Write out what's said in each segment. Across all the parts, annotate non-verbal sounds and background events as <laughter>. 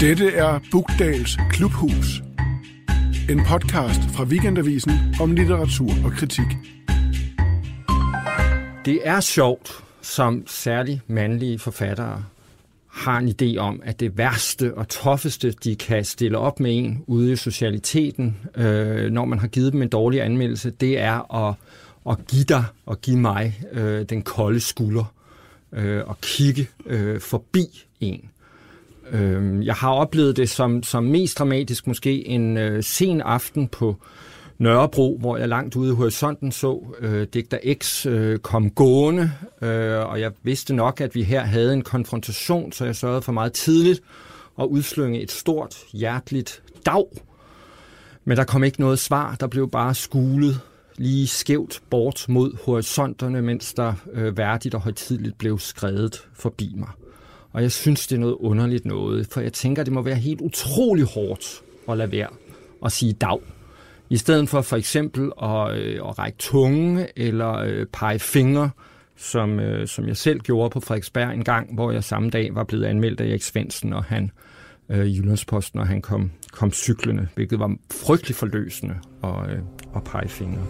Dette er Bugdals Klubhus. En podcast fra Weekendavisen om litteratur og kritik. Det er sjovt, som særligt mandlige forfattere har en idé om, at det værste og toffeste, de kan stille op med en ude i socialiteten, øh, når man har givet dem en dårlig anmeldelse, det er at, at give dig og give mig øh, den kolde skulder øh, og kigge øh, forbi en. Øh, jeg har oplevet det som, som mest dramatisk måske en øh, sen aften på Nørrebro, hvor jeg langt ude i horisonten så øh, Digter X øh, kom gående, øh, og jeg vidste nok, at vi her havde en konfrontation, så jeg sørgede for meget tidligt at udslynge et stort, hjerteligt dag. Men der kom ikke noget svar, der blev bare skulet lige skævt bort mod horisonterne, mens der øh, værdigt og højtidligt blev skrevet forbi mig. Og jeg synes, det er noget underligt noget, for jeg tænker, det må være helt utrolig hårdt at lade være at sige dag. I stedet for for eksempel at, øh, at række tunge eller øh, pege fingre, som, øh, som jeg selv gjorde på Frederiksberg en gang, hvor jeg samme dag var blevet anmeldt af Erik Svendsen, og han øh, Jyllandsposten, og han kom, kom cyklende, hvilket var frygtelig forløsende at, øh, at pege fingre.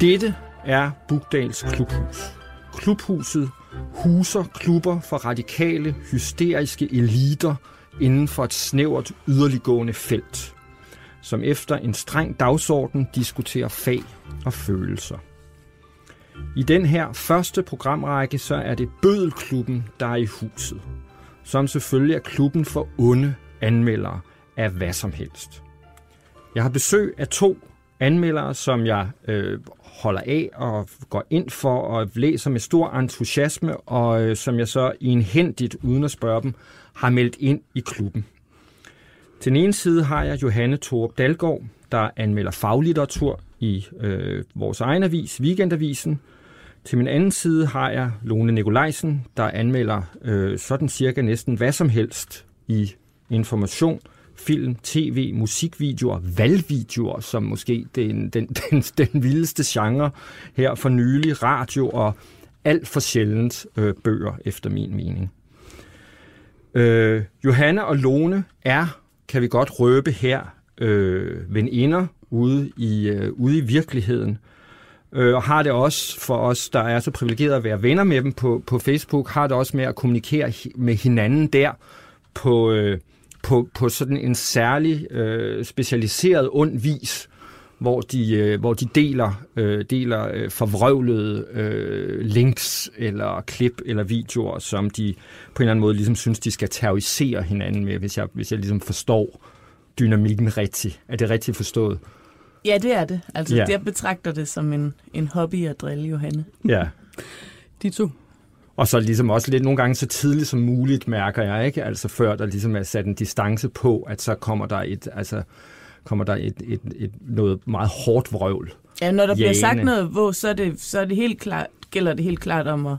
Dette er Bugdals Klubhus. Klubhuset huser klubber for radikale, hysteriske eliter inden for et snævert yderliggående felt, som efter en streng dagsorden diskuterer fag og følelser. I den her første programrække, så er det Bødelklubben, der er i huset, som selvfølgelig er klubben for onde anmeldere af hvad som helst. Jeg har besøg af to anmeldere, som jeg øh, holder af og går ind for og læser med stor entusiasme, og øh, som jeg så enhændigt, uden at spørge dem, har meldt ind i klubben. Til den ene side har jeg Johanne Torp Dalgaard, der anmelder faglitteratur i øh, vores egen avis, Weekendavisen. Til min anden side har jeg Lone Nikolajsen, der anmelder øh, sådan cirka næsten hvad som helst i information, film, tv, musikvideoer, valgvideoer, som måske den, den, <laughs> den, den vildeste genre her for nylig, radio og alt for sjældent øh, bøger, efter min mening. Øh, Johanne og Lone er, kan vi godt røbe her, øh, veninder ude i, øh, ude i virkeligheden. Øh, og har det også for os, der er så privilegeret at være venner med dem på, på Facebook, har det også med at kommunikere med hinanden der på, øh, på, på sådan en særlig øh, specialiseret ond vis, hvor de, øh, hvor de deler, øh, deler øh, forvrøvlede øh, links eller klip eller videoer, som de på en eller anden måde ligesom synes, de skal terrorisere hinanden med, hvis jeg, hvis jeg ligesom forstår dynamikken rigtigt. Er det rigtigt forstået? Ja, det er det. Altså, ja. jeg betragter det som en, en hobby at drille Johanne. Ja. De to. Og så ligesom også lidt nogle gange så tidligt som muligt, mærker jeg, ikke? Altså før der ligesom er sat en distance på, at så kommer der et, altså, kommer der et, et, et, noget meget hårdt vrøvl. Ja, når der bliver sagt noget, hvor, så, er det, så er det helt klart, gælder det helt klart om at,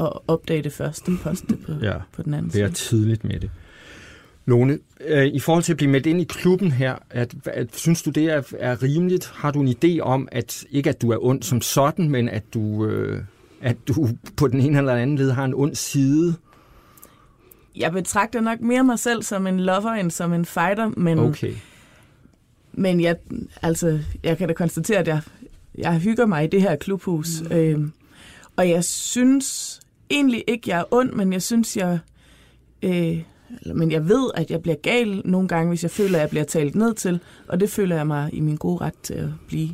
at opdage det først og poste på, ja, på den anden side. Ja, tidligt med det. Lone, øh, i forhold til at blive meldt ind i klubben her, at, at, synes du, det er, er rimeligt? Har du en idé om, at ikke at du er ond som sådan, men at du, øh, at du på den ene eller anden led har en ond side? Jeg betragter nok mere mig selv som en lover end som en fighter, men, okay. men jeg, altså, jeg kan da konstatere, at jeg, jeg hygger mig i det her klubhus. Mm. Øh, og jeg synes egentlig ikke, jeg er ond, men jeg synes, jeg... Øh, men jeg ved, at jeg bliver gal nogle gange, hvis jeg føler, at jeg bliver talt ned til, og det føler jeg mig i min gode ret til at blive.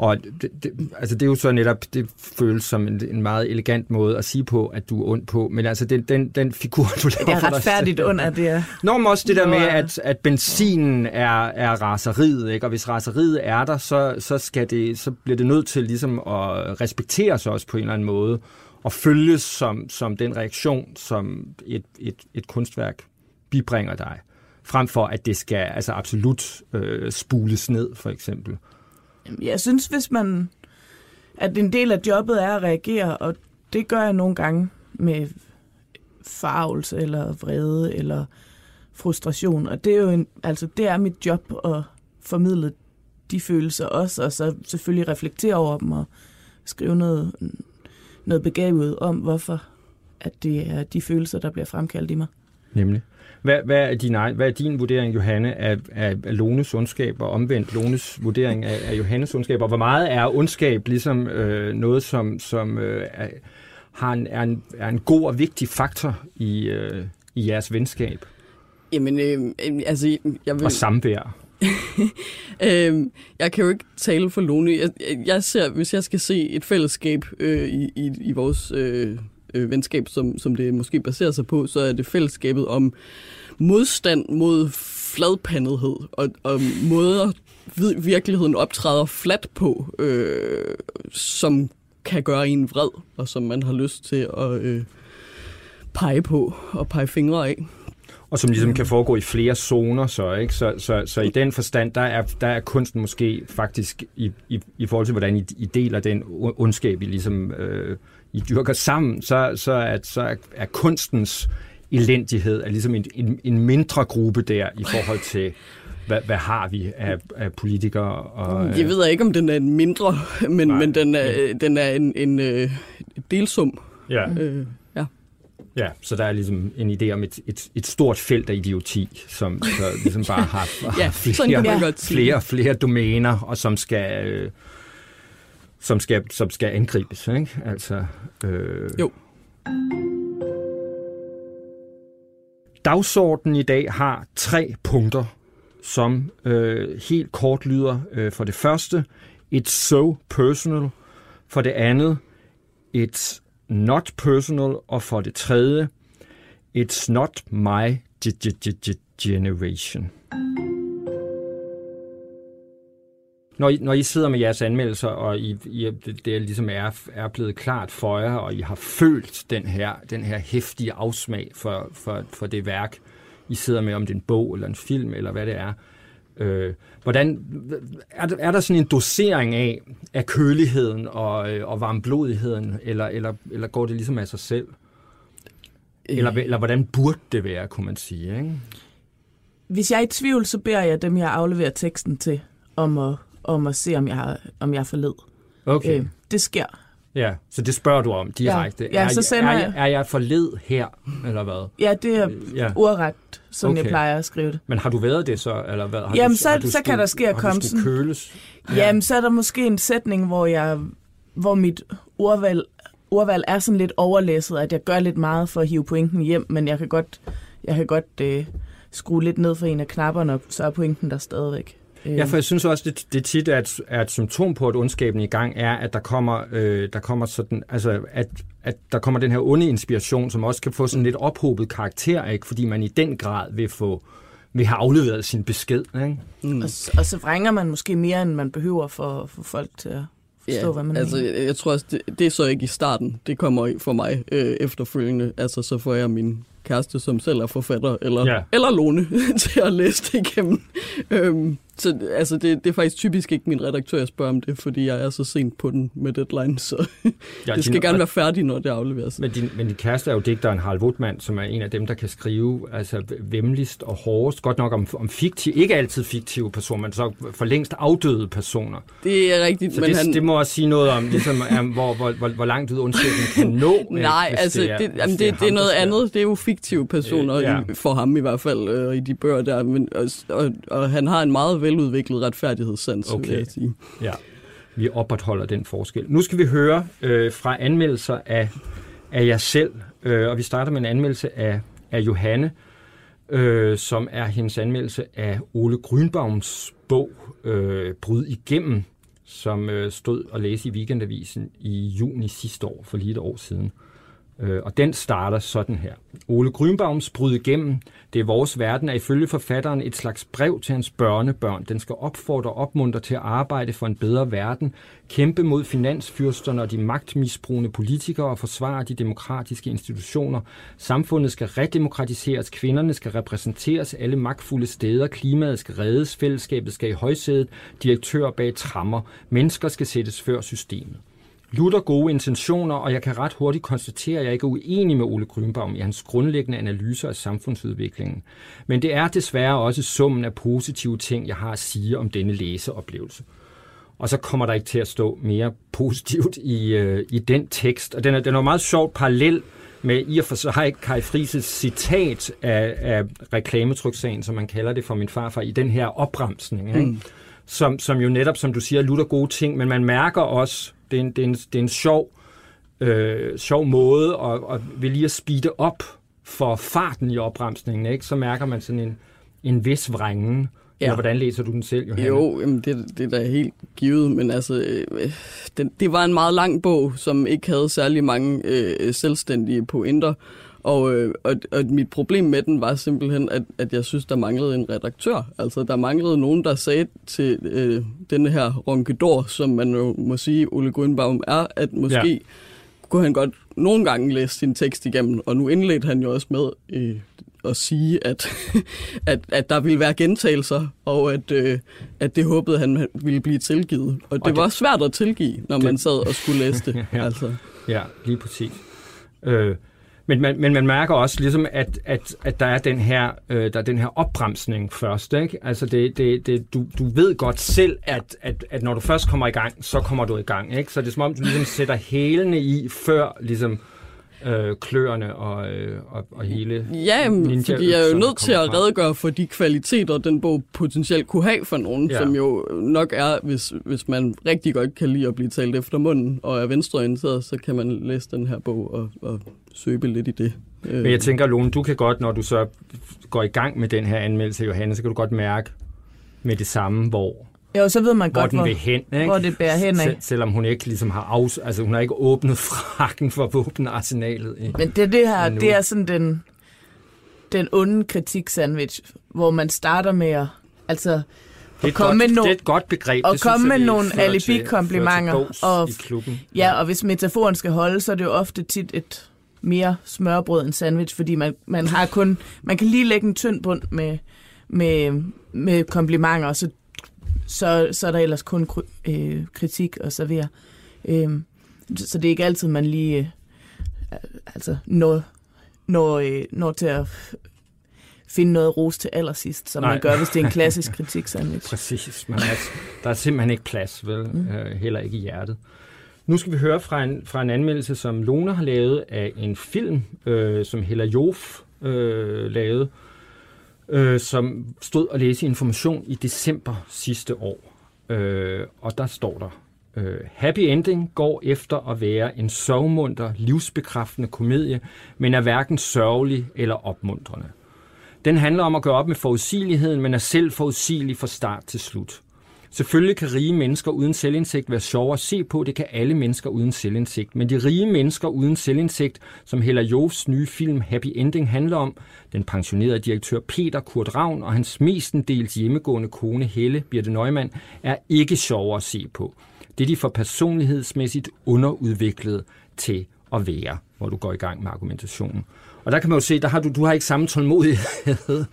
Og det, det, altså det er jo så netop, det føles som en, en meget elegant måde at sige på, at du er ond på. Men altså den, den, den figur, du laver Det er retfærdigt under det er. Nå, men også det der med, at, at benzinen er, er raseriet, ikke? og hvis raseriet er der, så, så, skal det, så bliver det nødt til ligesom at respekteres også på en eller anden måde, og følges som, som den reaktion, som et, et, et kunstværk bibringer dig, frem for at det skal altså absolut øh, spules ned, for eksempel. Jeg synes, hvis man... At en del af jobbet er at reagere, og det gør jeg nogle gange med farvelse eller vrede eller frustration. Og det er jo en, altså, det er mit job at formidle de følelser også, og så selvfølgelig reflektere over dem og skrive noget, noget begavet om, hvorfor at det er de følelser, der bliver fremkaldt i mig. Nemlig. Hvad, hvad, er din, hvad er din vurdering, Johanne, af, af, af Lones ondskab, og omvendt Lones vurdering af, af Johannes ondskab? Og hvor meget er ondskab ligesom øh, noget, som, som øh, er, har en, er, en, er en god og vigtig faktor i, øh, i jeres venskab? Jamen, øh, altså, jeg vil... Og samvær. <laughs> øh, jeg kan jo ikke tale for Lone. Jeg, jeg ser, hvis jeg skal se et fællesskab øh, i, i, i vores øh, øh, venskab, som, som det måske baserer sig på, så er det fællesskabet om modstand mod fladpandethed og, og måder virkeligheden optræder flat på, øh, som kan gøre en vred, og som man har lyst til at øh, pege på og pege fingre af. Og som ligesom kan foregå i flere zoner, så, ikke? Så, så, så i den forstand, der er, der er kunsten måske faktisk, i, i, i forhold til, hvordan I, I deler den ondskab, I ligesom øh, I dyrker sammen, så, så, at, så er, er kunstens elendighed er ligesom en, en, en mindre gruppe der i forhold til, hvad, hvad har vi af, af politikere? Og, jeg ved ikke, om den er en mindre, men, men den er, den er en, en, en øh, delsum. Ja. Øh, ja. Så der er ligesom en idé om et, et, et stort felt af idioti, som så ligesom bare har, <laughs> ja, har flere, flere, flere domæner, og som skal, øh, som skal, som skal angribes. Ikke? Altså, øh, jo. Dagsordenen i dag har tre punkter, som øh, helt kort lyder øh, for det første, it's so personal, for det andet, it's not personal, og for det tredje, it's not my generation. Når I, når I sidder med jeres anmeldelser, og I, I, det, det ligesom er, er blevet klart for jer, og I har følt den her, den her hæftige afsmag for, for, for det værk, I sidder med, om det er en bog eller en film, eller hvad det er, øh, hvordan, er, der, er der sådan en dosering af, af køligheden og, øh, og varmblodigheden, eller, eller, eller går det ligesom af sig selv? Eller, eller hvordan burde det være, kunne man sige, ikke? Hvis jeg er i tvivl, så beder jeg dem, jeg afleverer teksten til, om at om at se, om jeg, har, om jeg er forled. Okay. Øh, det sker. Ja, så det spørger du om direkte. Ja, ja så sender er, jeg, er jeg forled her, eller hvad? Ja, det er ja. ordret, som okay. jeg plejer at skrive det. Men har du været det så, eller hvad? Har Jamen, du, så, har du så kan der ske at komme sådan... køles? Ja. Jamen, så er der måske en sætning, hvor, jeg, hvor mit ordvalg, ordvalg er sådan lidt overlæsset, at jeg gør lidt meget for at hive pointen hjem, men jeg kan godt, jeg kan godt øh, skrue lidt ned for en af knapperne, så er pointen der stadigvæk. Ja, for jeg synes også, det, det tit er et, er et symptom på, at ondskaben i gang er, at der kommer, øh, der kommer sådan, altså, at, at der kommer den her onde inspiration, som også kan få sådan lidt ophobet karakter, ikke? fordi man i den grad vil få vil have afleveret sin besked. Ikke? Mm. Og, og så vrænger man måske mere, end man behøver for, for folk til at forstå, ja, hvad man altså, mener. Jeg tror også, det, det er så ikke i starten. Det kommer for mig øh, efterfølgende. Altså, så får jeg min kæreste, som selv er forfatter, eller, ja. eller Lone, <laughs> til at læse det igennem. Øhm, så altså, det, det er faktisk typisk ikke min redaktør, jeg spørger om det, fordi jeg er så sent på den med deadline, så <laughs> ja, det skal din, gerne være færdigt, når det afleveres. Men din, men din kæreste er jo digteren Harald Woodman, som er en af dem, der kan skrive altså, vemmeligst og hårdest, godt nok om, om fiktive, ikke altid fiktive personer, men så for længst afdøde personer. Det er rigtigt. Så men det, han... det må også sige noget om, ligesom, <laughs> um, hvor, hvor, hvor, hvor langt ud ondskaben kan <laughs> nå. Nej, altså det, er, det, jamen, det, det, det er noget andet. Det er jo fiktive personer, øh, ja. for ham i hvert fald, øh, i de bøger der. Men, og, og, og han har en meget veludviklet retfærdighedssans, okay. vil jeg sige. Ja, vi opretholder den forskel. Nu skal vi høre øh, fra anmeldelser af, af jer selv, øh, og vi starter med en anmeldelse af, af Johanne, øh, som er hendes anmeldelse af Ole Grünbaums bog øh, Bryd igennem, som øh, stod og læse i Weekendavisen i juni sidste år, for lige et år siden. Øh, og den starter sådan her. Ole Grünbaums bryd igennem. Det er vores verden er ifølge forfatteren et slags brev til hans børnebørn. Den skal opfordre og opmuntre til at arbejde for en bedre verden, kæmpe mod finansfyrsterne og de magtmisbrugende politikere og forsvare de demokratiske institutioner. Samfundet skal redemokratiseres, kvinderne skal repræsenteres alle magtfulde steder, klimaet skal reddes, fællesskabet skal i højsædet, direktører bag trammer, mennesker skal sættes før systemet. Lutter gode intentioner, og jeg kan ret hurtigt konstatere, at jeg ikke er uenig med Ole Grünbaum i hans grundlæggende analyser af samfundsudviklingen. Men det er desværre også summen af positive ting, jeg har at sige om denne læseoplevelse. Og så kommer der ikke til at stå mere positivt i, øh, i den tekst. Og den er, den er meget sjovt parallel med i og for sig Kai Frises citat af, af reklametryksagen, som man kalder det for min farfar, i den her opbremsning, ikke? Mm. Som, som jo netop, som du siger, lutter gode ting, men man mærker også, det er en, det er en, det er en sjov, øh, sjov måde at, at vil lige at speede op for farten i opbremsningen, ikke? så mærker man sådan en, en vis vrængen. Ja. Eller hvordan læser du den selv, Johanne? Jo, jamen det, det er da helt givet, men altså, øh, den, det var en meget lang bog, som ikke havde særlig mange øh, selvstændige pointer. Og, øh, og, og mit problem med den var simpelthen, at, at jeg synes, der manglede en redaktør. Altså, der manglede nogen, der sagde til øh, denne her ronkedor, som man jo må sige, Ole Grønbaum er, at måske ja. kunne han godt nogle gange læse sin tekst igennem. Og nu indledte han jo også med øh, at sige, at, <laughs> at, at der ville være gentagelser, og at, øh, at det håbede han ville blive tilgivet. Og det, og det var svært at tilgive, når det... man sad og skulle læse det. <laughs> ja. Altså. ja, lige præcis. Øh, men man, men man mærker også ligesom, at, at, at der er den her, øh, der er den her opbremsning først. Ikke? Altså det, det, det, du, du ved godt selv, at, at, at når du først kommer i gang, så kommer du i gang. Ikke? Så det er som om, du ligesom sætter hælene i, før ligesom, øh, kløerne og, øh, og, og hele Ja, ninja fordi jeg er jo nødt til at redegøre for de kvaliteter, den bog potentielt kunne have for nogen, ja. som jo nok er, hvis, hvis man rigtig godt kan lide at blive talt efter munden og er venstreorienteret, så kan man læse den her bog og, og søbe lidt i det. Men jeg tænker, Lone, du kan godt, når du så går i gang med den her anmeldelse, Johanne, så kan du godt mærke med det samme, hvor jo, så ved man hvor godt, den hvor, vil hen, ikke? hvor det bærer hen af. Sel- selvom hun ikke ligesom har afs- altså hun har ikke åbnet <laughs> frakken for våbenarsenalet. I, Men det, det her, det er sådan den, den onde kritik-sandwich, hvor man starter med at, altså, det er, komme godt, med no- det er et godt begreb. og komme med nogle alibi-komplimenter. Og, i klubben. ja, og hvis metaforen skal holde, så er det jo ofte tit et mere smørbrød end sandwich, fordi man, man har kun, man kan lige lægge en tynd bund med, med, med komplimenter, og så så, så er der ellers kun øh, kritik at servere. Øh, så det er ikke altid, man lige øh, altså når, når, øh, når til at finde noget ros til allersidst, som Nej. man gør, hvis det er en klassisk <laughs> kritik sandwich. Præcis. Man er, der er simpelthen ikke plads, vel? Mm. Øh, heller ikke i hjertet. Nu skal vi høre fra en, fra en anmeldelse, som Lone har lavet af en film, øh, som Hella Jof øh, lavede, øh, Øh, som stod og læste information i december sidste år. Øh, og der står der, øh, Happy Ending går efter at være en sovmunter, livsbekræftende komedie, men er hverken sørgelig eller opmuntrende. Den handler om at gøre op med forudsigeligheden, men er selv forudsigelig fra start til slut. Selvfølgelig kan rige mennesker uden selvindsigt være sjovere at se på. Det kan alle mennesker uden selvindsigt. Men de rige mennesker uden selvindsigt, som Hella Jovs nye film Happy Ending handler om, den pensionerede direktør Peter Kurt Ravn og hans mestendels hjemmegående kone Helle Birte Neumann, er ikke sjovere at se på. Det er de for personlighedsmæssigt underudviklet til at være, hvor du går i gang med argumentationen. Og der kan man jo se, der har du, du har ikke samme tålmodighed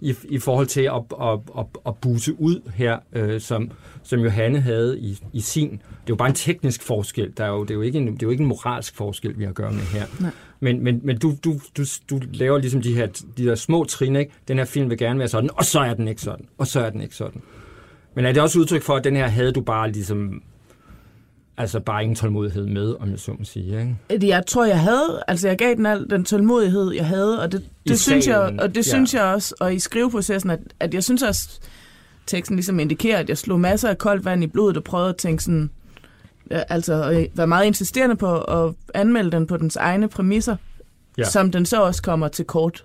i, i forhold til at, at, at, at buse ud her, øh, som, som Johanne havde i, i sin. Det er jo bare en teknisk forskel. Der er jo, det, er jo ikke en, det er jo ikke en moralsk forskel, vi har at gøre med her. Nej. Men, men, men du, du, du, du laver ligesom de her de der små trin, ikke? Den her film vil gerne være sådan, og så er den ikke sådan, og så er den ikke sådan. Men er det også udtryk for, at den her havde du bare ligesom altså bare ingen tålmodighed med, om jeg så må sige. Ikke? Jeg tror, jeg havde, altså jeg gav den al den tålmodighed, jeg havde, og det, det synes jeg, og det ja. synes jeg også, og i skriveprocessen, at, at jeg synes også, teksten ligesom indikerer, at jeg slog masser af koldt vand i blodet og prøvede at tænke sådan, altså være meget insisterende på at anmelde den på dens egne præmisser, ja. som den så også kommer til kort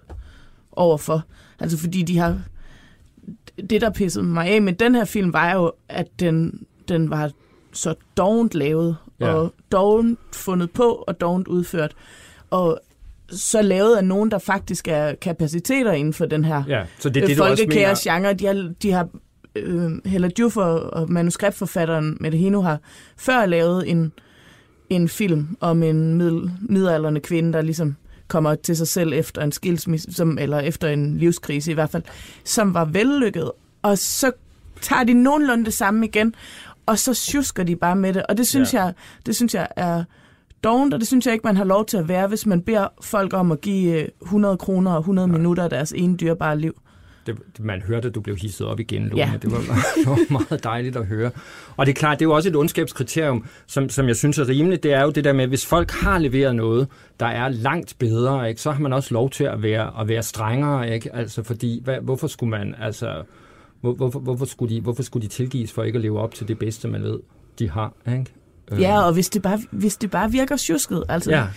overfor. Altså fordi de har, det der pissede mig af med den her film, var jo, at den, den var så dovent lavet, ja. og dovent fundet på, og dovent udført. Og så lavet af nogen, der faktisk er kapaciteter inden for den her ja, så det, det, folkekære genre. De har, de har øh, Hella Juf og, og manuskriptforfatteren Mette Hino har før lavet en, en film om en middel, midalderne kvinde, der ligesom kommer til sig selv efter en skilsmisse, som, eller efter en livskrise i hvert fald, som var vellykket. Og så tager de nogenlunde det samme igen, og så sjusker de bare med det. Og det synes, ja. jeg, det synes jeg er dovent, og det synes jeg ikke, man har lov til at være, hvis man beder folk om at give 100 øh, kroner og 100 Nej. minutter af deres ene dyrbare liv. det, man hørte, at du blev hisset op igen, Lone. Ja. Det, var, <laughs> det var meget dejligt at høre. Og det er klart, det er jo også et ondskabskriterium, som, som jeg synes er rimeligt. Det er jo det der med, hvis folk har leveret noget, der er langt bedre, ikke, så har man også lov til at være, at være strengere. Ikke? Altså, fordi, hvad, hvorfor skulle man... Altså, hvor, hvorfor, hvorfor, skulle de, hvorfor skulle de tilgives for ikke at leve op til det bedste, man ved, de har? Ikke? Ja, og hvis det bare, hvis det bare virker tjusket, altså. Ja.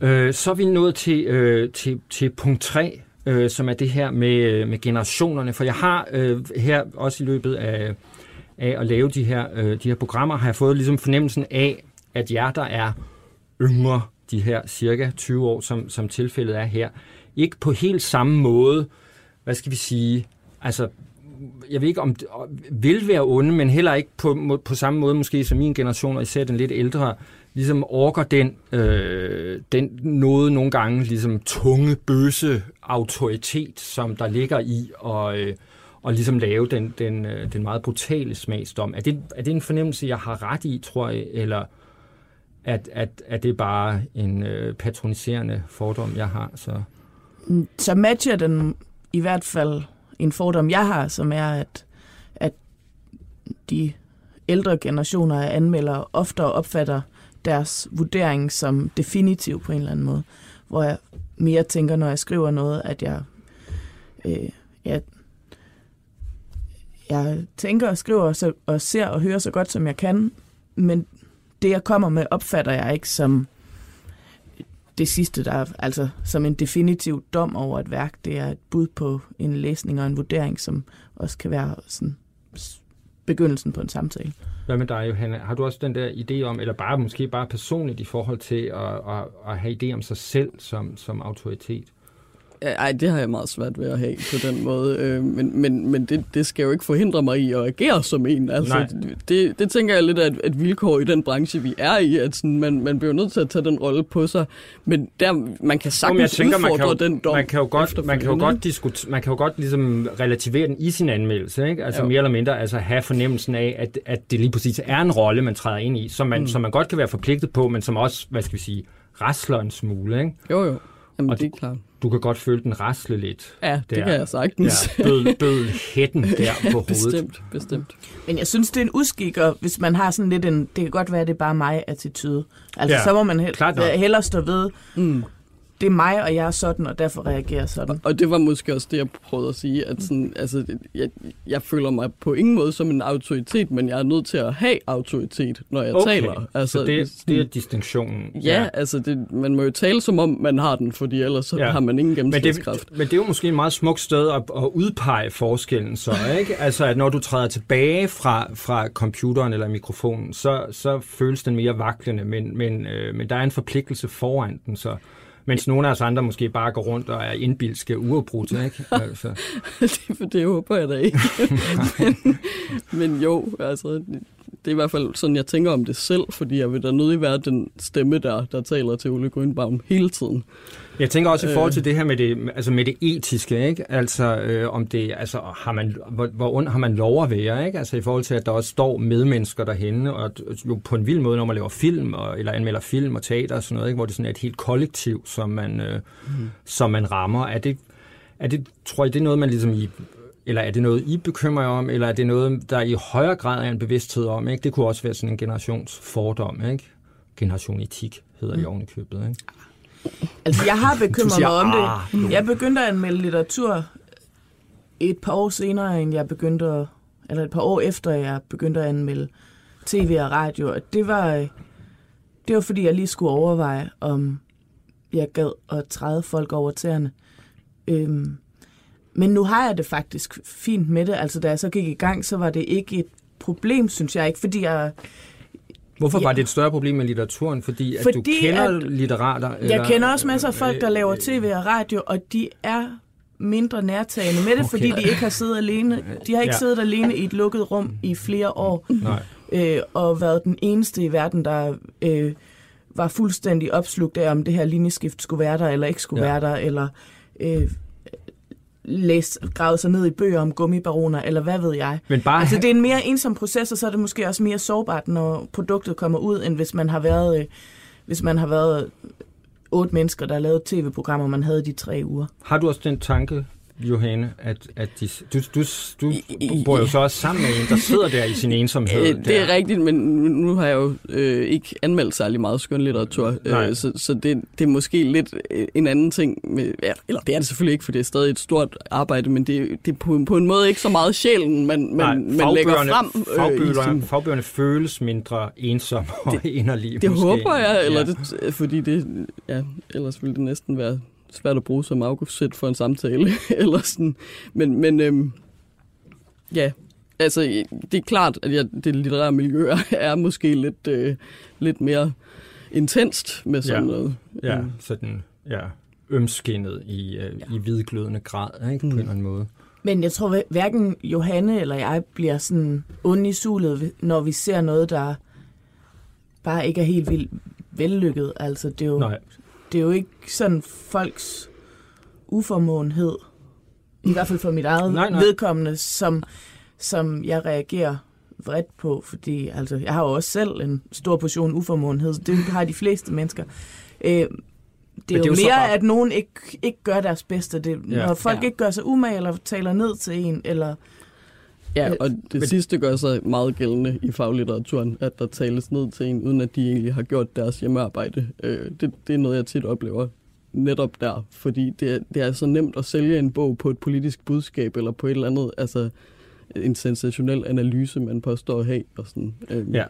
Øh, så er vi nået til, øh, til, til punkt 3, øh, som er det her med, øh, med generationerne. For jeg har øh, her også i løbet af, af at lave de her, øh, de her programmer, har jeg fået ligesom fornemmelsen af, at jer, der er yngre, de her cirka 20 år, som, som tilfældet er her, ikke på helt samme måde, hvad skal vi sige, altså jeg ved ikke om vil være onde, men heller ikke på, på samme måde måske som min generation, og især den lidt ældre, ligesom orker den, øh, den noget nogle gange ligesom tunge, bøse autoritet, som der ligger i og, øh, og ligesom lave den, den, øh, den meget brutale smagsdom. Er det, er det en fornemmelse, jeg har ret i, tror jeg, eller at, at, at det bare en øh, patroniserende fordom, jeg har? Så. Mm, så matcher den i hvert fald en fordom, jeg har, som er, at, at de ældre generationer af anmeldere oftere opfatter deres vurdering som definitiv på en eller anden måde. Hvor jeg mere tænker, når jeg skriver noget, at jeg, øh, jeg, jeg tænker og skriver så, og ser og hører så godt, som jeg kan, men det, jeg kommer med, opfatter jeg ikke som det sidste, der er altså som en definitiv dom over et værk. Det er et bud på en læsning og en vurdering, som også kan være sådan begyndelsen på en samtale. Hvad med dig, Johanna? Har du også den der idé om, eller bare måske bare personligt i forhold til at, at, at have idé om sig selv som, som autoritet? Ej, det har jeg meget svært ved at have på den måde. Øh, men men, men det, det skal jo ikke forhindre mig i at agere som en. Altså, Nej. det, det tænker jeg lidt er et, vilkår i den branche, vi er i, at sådan, man, man bliver nødt til at tage den rolle på sig. Men der, man kan Jamen, jeg sagtens tænker, man kan, jo, den dom. man kan jo godt, man kan jo godt, diskut, man kan jo godt ligesom relativere den i sin anmeldelse, ikke? Altså Jo. mere eller mindre altså have fornemmelsen af, at, at det lige præcis er en rolle, man træder ind i, som man, mm. som man godt kan være forpligtet på, men som også, hvad skal vi sige, rasler en smule, ikke? Jo, jo. Jamen, Og det er klart. Du kan godt føle den rasle lidt. Ja, det Der. kan jeg sagtens. Ja, bød, bød hætten <laughs> der på hovedet. bestemt, bestemt. Men jeg synes, det er en uskik, og hvis man har sådan lidt en, det kan godt være, at det er bare mig attitude. Altså, Ja, så må man he- hellere stå ved, Mm. Det er mig, og jeg er sådan, og derfor reagerer jeg sådan. Og det var måske også det, jeg prøvede at sige, at sådan, altså, jeg, jeg føler mig på ingen måde som en autoritet, men jeg er nødt til at have autoritet, når jeg Okay, taler. Altså, så det, det er distinktionen. Ja, ja, altså det, man må jo tale som om, man har den, fordi ellers så Ja. har man ingen Men det, gennemslagskraft. men det er jo måske et meget smukt sted at, at udpege forskellen så, <laughs> ikke? Altså, at når du træder tilbage fra, fra computeren eller mikrofonen, så, så føles den mere vaklende, men, men, øh, men der er en forpligtelse foran den, så mens nogle af os andre måske bare går rundt og er indbilske uafbrudt, ikke? Altså, <laughs> det, det håber jeg da ikke. <laughs> men, men jo, altså, det er i hvert fald sådan, jeg tænker om det selv, fordi jeg vil da nødig være den stemme der, der taler til Ole Grønbaum hele tiden. Jeg tænker også i forhold Øh. til det her med det, altså med det etiske, ikke? Altså, øh, om det, altså, har man, hvor, hvor ond har man lov at være, ikke? Altså i forhold til, at der også står medmennesker derhenne, og jo på en vild måde, når man laver film, og, eller anmelder film og teater og sådan noget, ikke? Hvor det sådan er et helt kollektiv, som man, øh, mm. som man rammer. Er det, er det, tror I, det er noget, man ligesom i, eller er det noget, I bekymrer jer om, eller er det noget, der i højere grad er en bevidsthed om, ikke? Det kunne også være sådan en generationsfordom, ikke? Generation etik hedder det oven i købet, ikke? Altså, jeg har bekymret siger, mig om "Ah, det. Jeg begyndte at anmelde litteratur et par år senere, end jeg begyndte at, eller et par år efter, jeg begyndte at anmelde tv og radio. Og det var, øh, det var fordi, jeg lige skulle overveje, om jeg gad at træde folk over tæerne. Øhm, men nu har jeg det faktisk fint med det. Altså, da jeg så gik i gang, så var det ikke et problem, synes jeg ikke, fordi jeg, Hvorfor Ja. var det et større problem med litteraturen? Fordi, at Fordi du kender at- litterater? Jeg kender også masser af folk, der laver tv og radio, og de er mindre nærtagende med det, Okay. fordi de ikke har siddet alene. De har ikke Ja. siddet alene i et lukket rum i flere år, Nej. øh, og været den eneste i verden, der øh, var fuldstændig opslugt af, om det her linjeskift skulle være der, eller ikke skulle ja. være der, eller øh, læst, gravet sig ned i bøger om gummibaroner, eller hvad ved jeg. Men bare Altså, det er en mere ensom proces, og så er det måske også mere sårbart, når produktet kommer ud, end hvis man har været, øh, hvis man har været otte mennesker, der lavede tv-program, og man havde de tre uger. Har du også den tanke, Johanne, at, at de, du, du, du, bor jo så også sammen med en, der sidder der i sin <laughs> ensomhed. Øh, det er rigtigt, men nu har jeg jo øh, ikke anmeldt særlig meget skønlitteratur, øh, så, så det, det er måske lidt øh, en anden ting. Med, ja, eller det er det selvfølgelig ikke, for det er stadig et stort arbejde, men det, det er på, på en måde ikke så meget sjælen, man, man, Nej, man lægger frem. Øh, fagbøgerne, sin... fagbøgerne føles mindre ensomme og inderlige. Det måske. håber jeg, eller ja. det, fordi det, ja, ellers ville det næsten være svært at bruge som afgiftssæt for en samtale. <laughs> eller sådan. Men, men øhm, ja, altså det er klart, at jeg, det litterære miljø er måske lidt, øh, lidt mere intenst med sådan ja. noget. Ja, mm. sådan, ja, ømskinnet i, øh, ja. i hvidglødende grad, ikke, mm. på en eller anden måde. Men jeg tror, hverken Johanne eller jeg bliver sådan onde i sulet, når vi ser noget, der bare ikke er helt vildt vellykket. Altså, det er jo, Nej det er jo ikke sådan folks uformåenhed, i hvert fald for mit eget nej, nej. vedkommende, som, som jeg reagerer vredt på, fordi altså, jeg har jo også selv en stor portion uformåenhed, det har de fleste mennesker. Øh, det er, det er jo, jo mere, bare... at nogen ikke, ikke gør deres bedste. Det, ja. Når folk ja. ikke gør sig umage, eller taler ned til en, eller Ja, og det Men... sidste gør sig meget gældende i faglitteraturen, at der tales ned til en, uden at de egentlig har gjort deres hjemmearbejde. Øh, det, det er noget, jeg tit oplever netop der, fordi det er, det er så nemt at sælge en bog på et politisk budskab, eller på et eller andet, altså en sensationel analyse, man påstår at have. Og sådan. Øh, ja.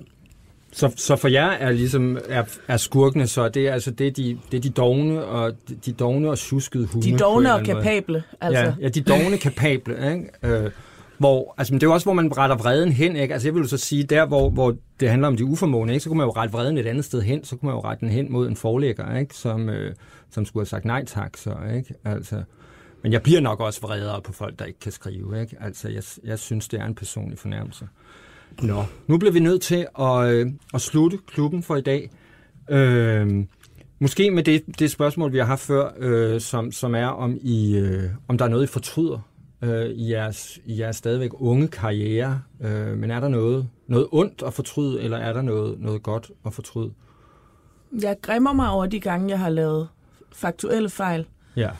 Så, så for jer er ligesom er, er skurkene så det er altså det er de det er de dogne og de dogne og suskede hunde. De dogne og kapable, altså. Ja, ja, de dogne kapable, ikke? Øh, hvor, altså, men det er jo også, hvor man retter vreden hen. Ikke? Altså, jeg vil jo så sige, der hvor, hvor det handler om de uformående, ikke? så kunne man jo rette vreden et andet sted hen. Så kunne man jo rette den hen mod en forlægger, ikke? Som, øh, som skulle have sagt nej tak. Så, ikke? Altså, men jeg bliver nok også vredere på folk, der ikke kan skrive. Ikke? Altså, jeg, jeg synes, det er en personlig fornærmelse. Nå, nu bliver vi nødt til at, øh, at slutte klubben for i dag. Øh, måske med det, det spørgsmål, vi har haft før, øh, som, som er, om, I, øh, om der er noget, I fortryder øh, i, jeres, i jeres stadigvæk unge karriere. Øh, men er der noget, noget ondt at fortryde, eller er der noget, noget godt at fortryde? Jeg græmmer mig over de gange, jeg har lavet faktuelle fejl. Ja.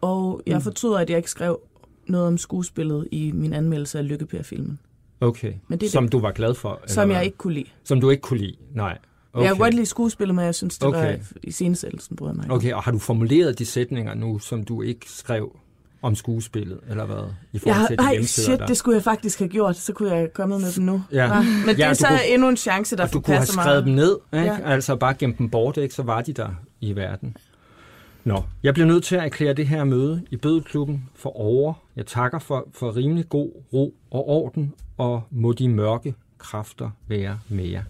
Og jeg mm. fortryder, at jeg ikke skrev noget om skuespillet i min anmeldelse af Lykkepær-filmen. Okay. Men det som det, du var glad for? Som eller jeg ikke kunne lide. Som du ikke kunne lide? Nej. Okay. Jeg kunne godt lide skuespillet, men jeg synes, det okay. var i scenesættelsen, brød mig. Okay, og har du formuleret de sætninger nu, som du ikke skrev om skuespillet, eller hvad? I forhold til ej, shit, der. det skulle jeg faktisk have gjort, så kunne jeg komme med dem nu. Ja. Ja. Men det ja, er så kunne, endnu en chance, der du kunne have skrevet dem ned, ikke? Ja. altså bare gemt dem bort, ikke? så var de der i verden. Nå, jeg bliver nødt til at erklære det her møde i Bødelklubben for over. Jeg takker for, for rimelig god ro og orden, og må de mørke kræfter være med jer.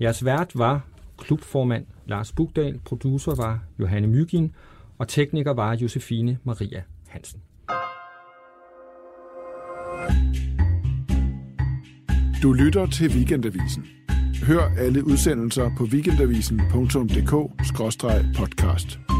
Jeres vært var klubformand Lars Bugdal, producer var Johanne Mygin, og tekniker var Josefine Maria Hansen. Du lytter til Weekendavisen. Hør alle udsendelser på weekendavisen.dk-podcast.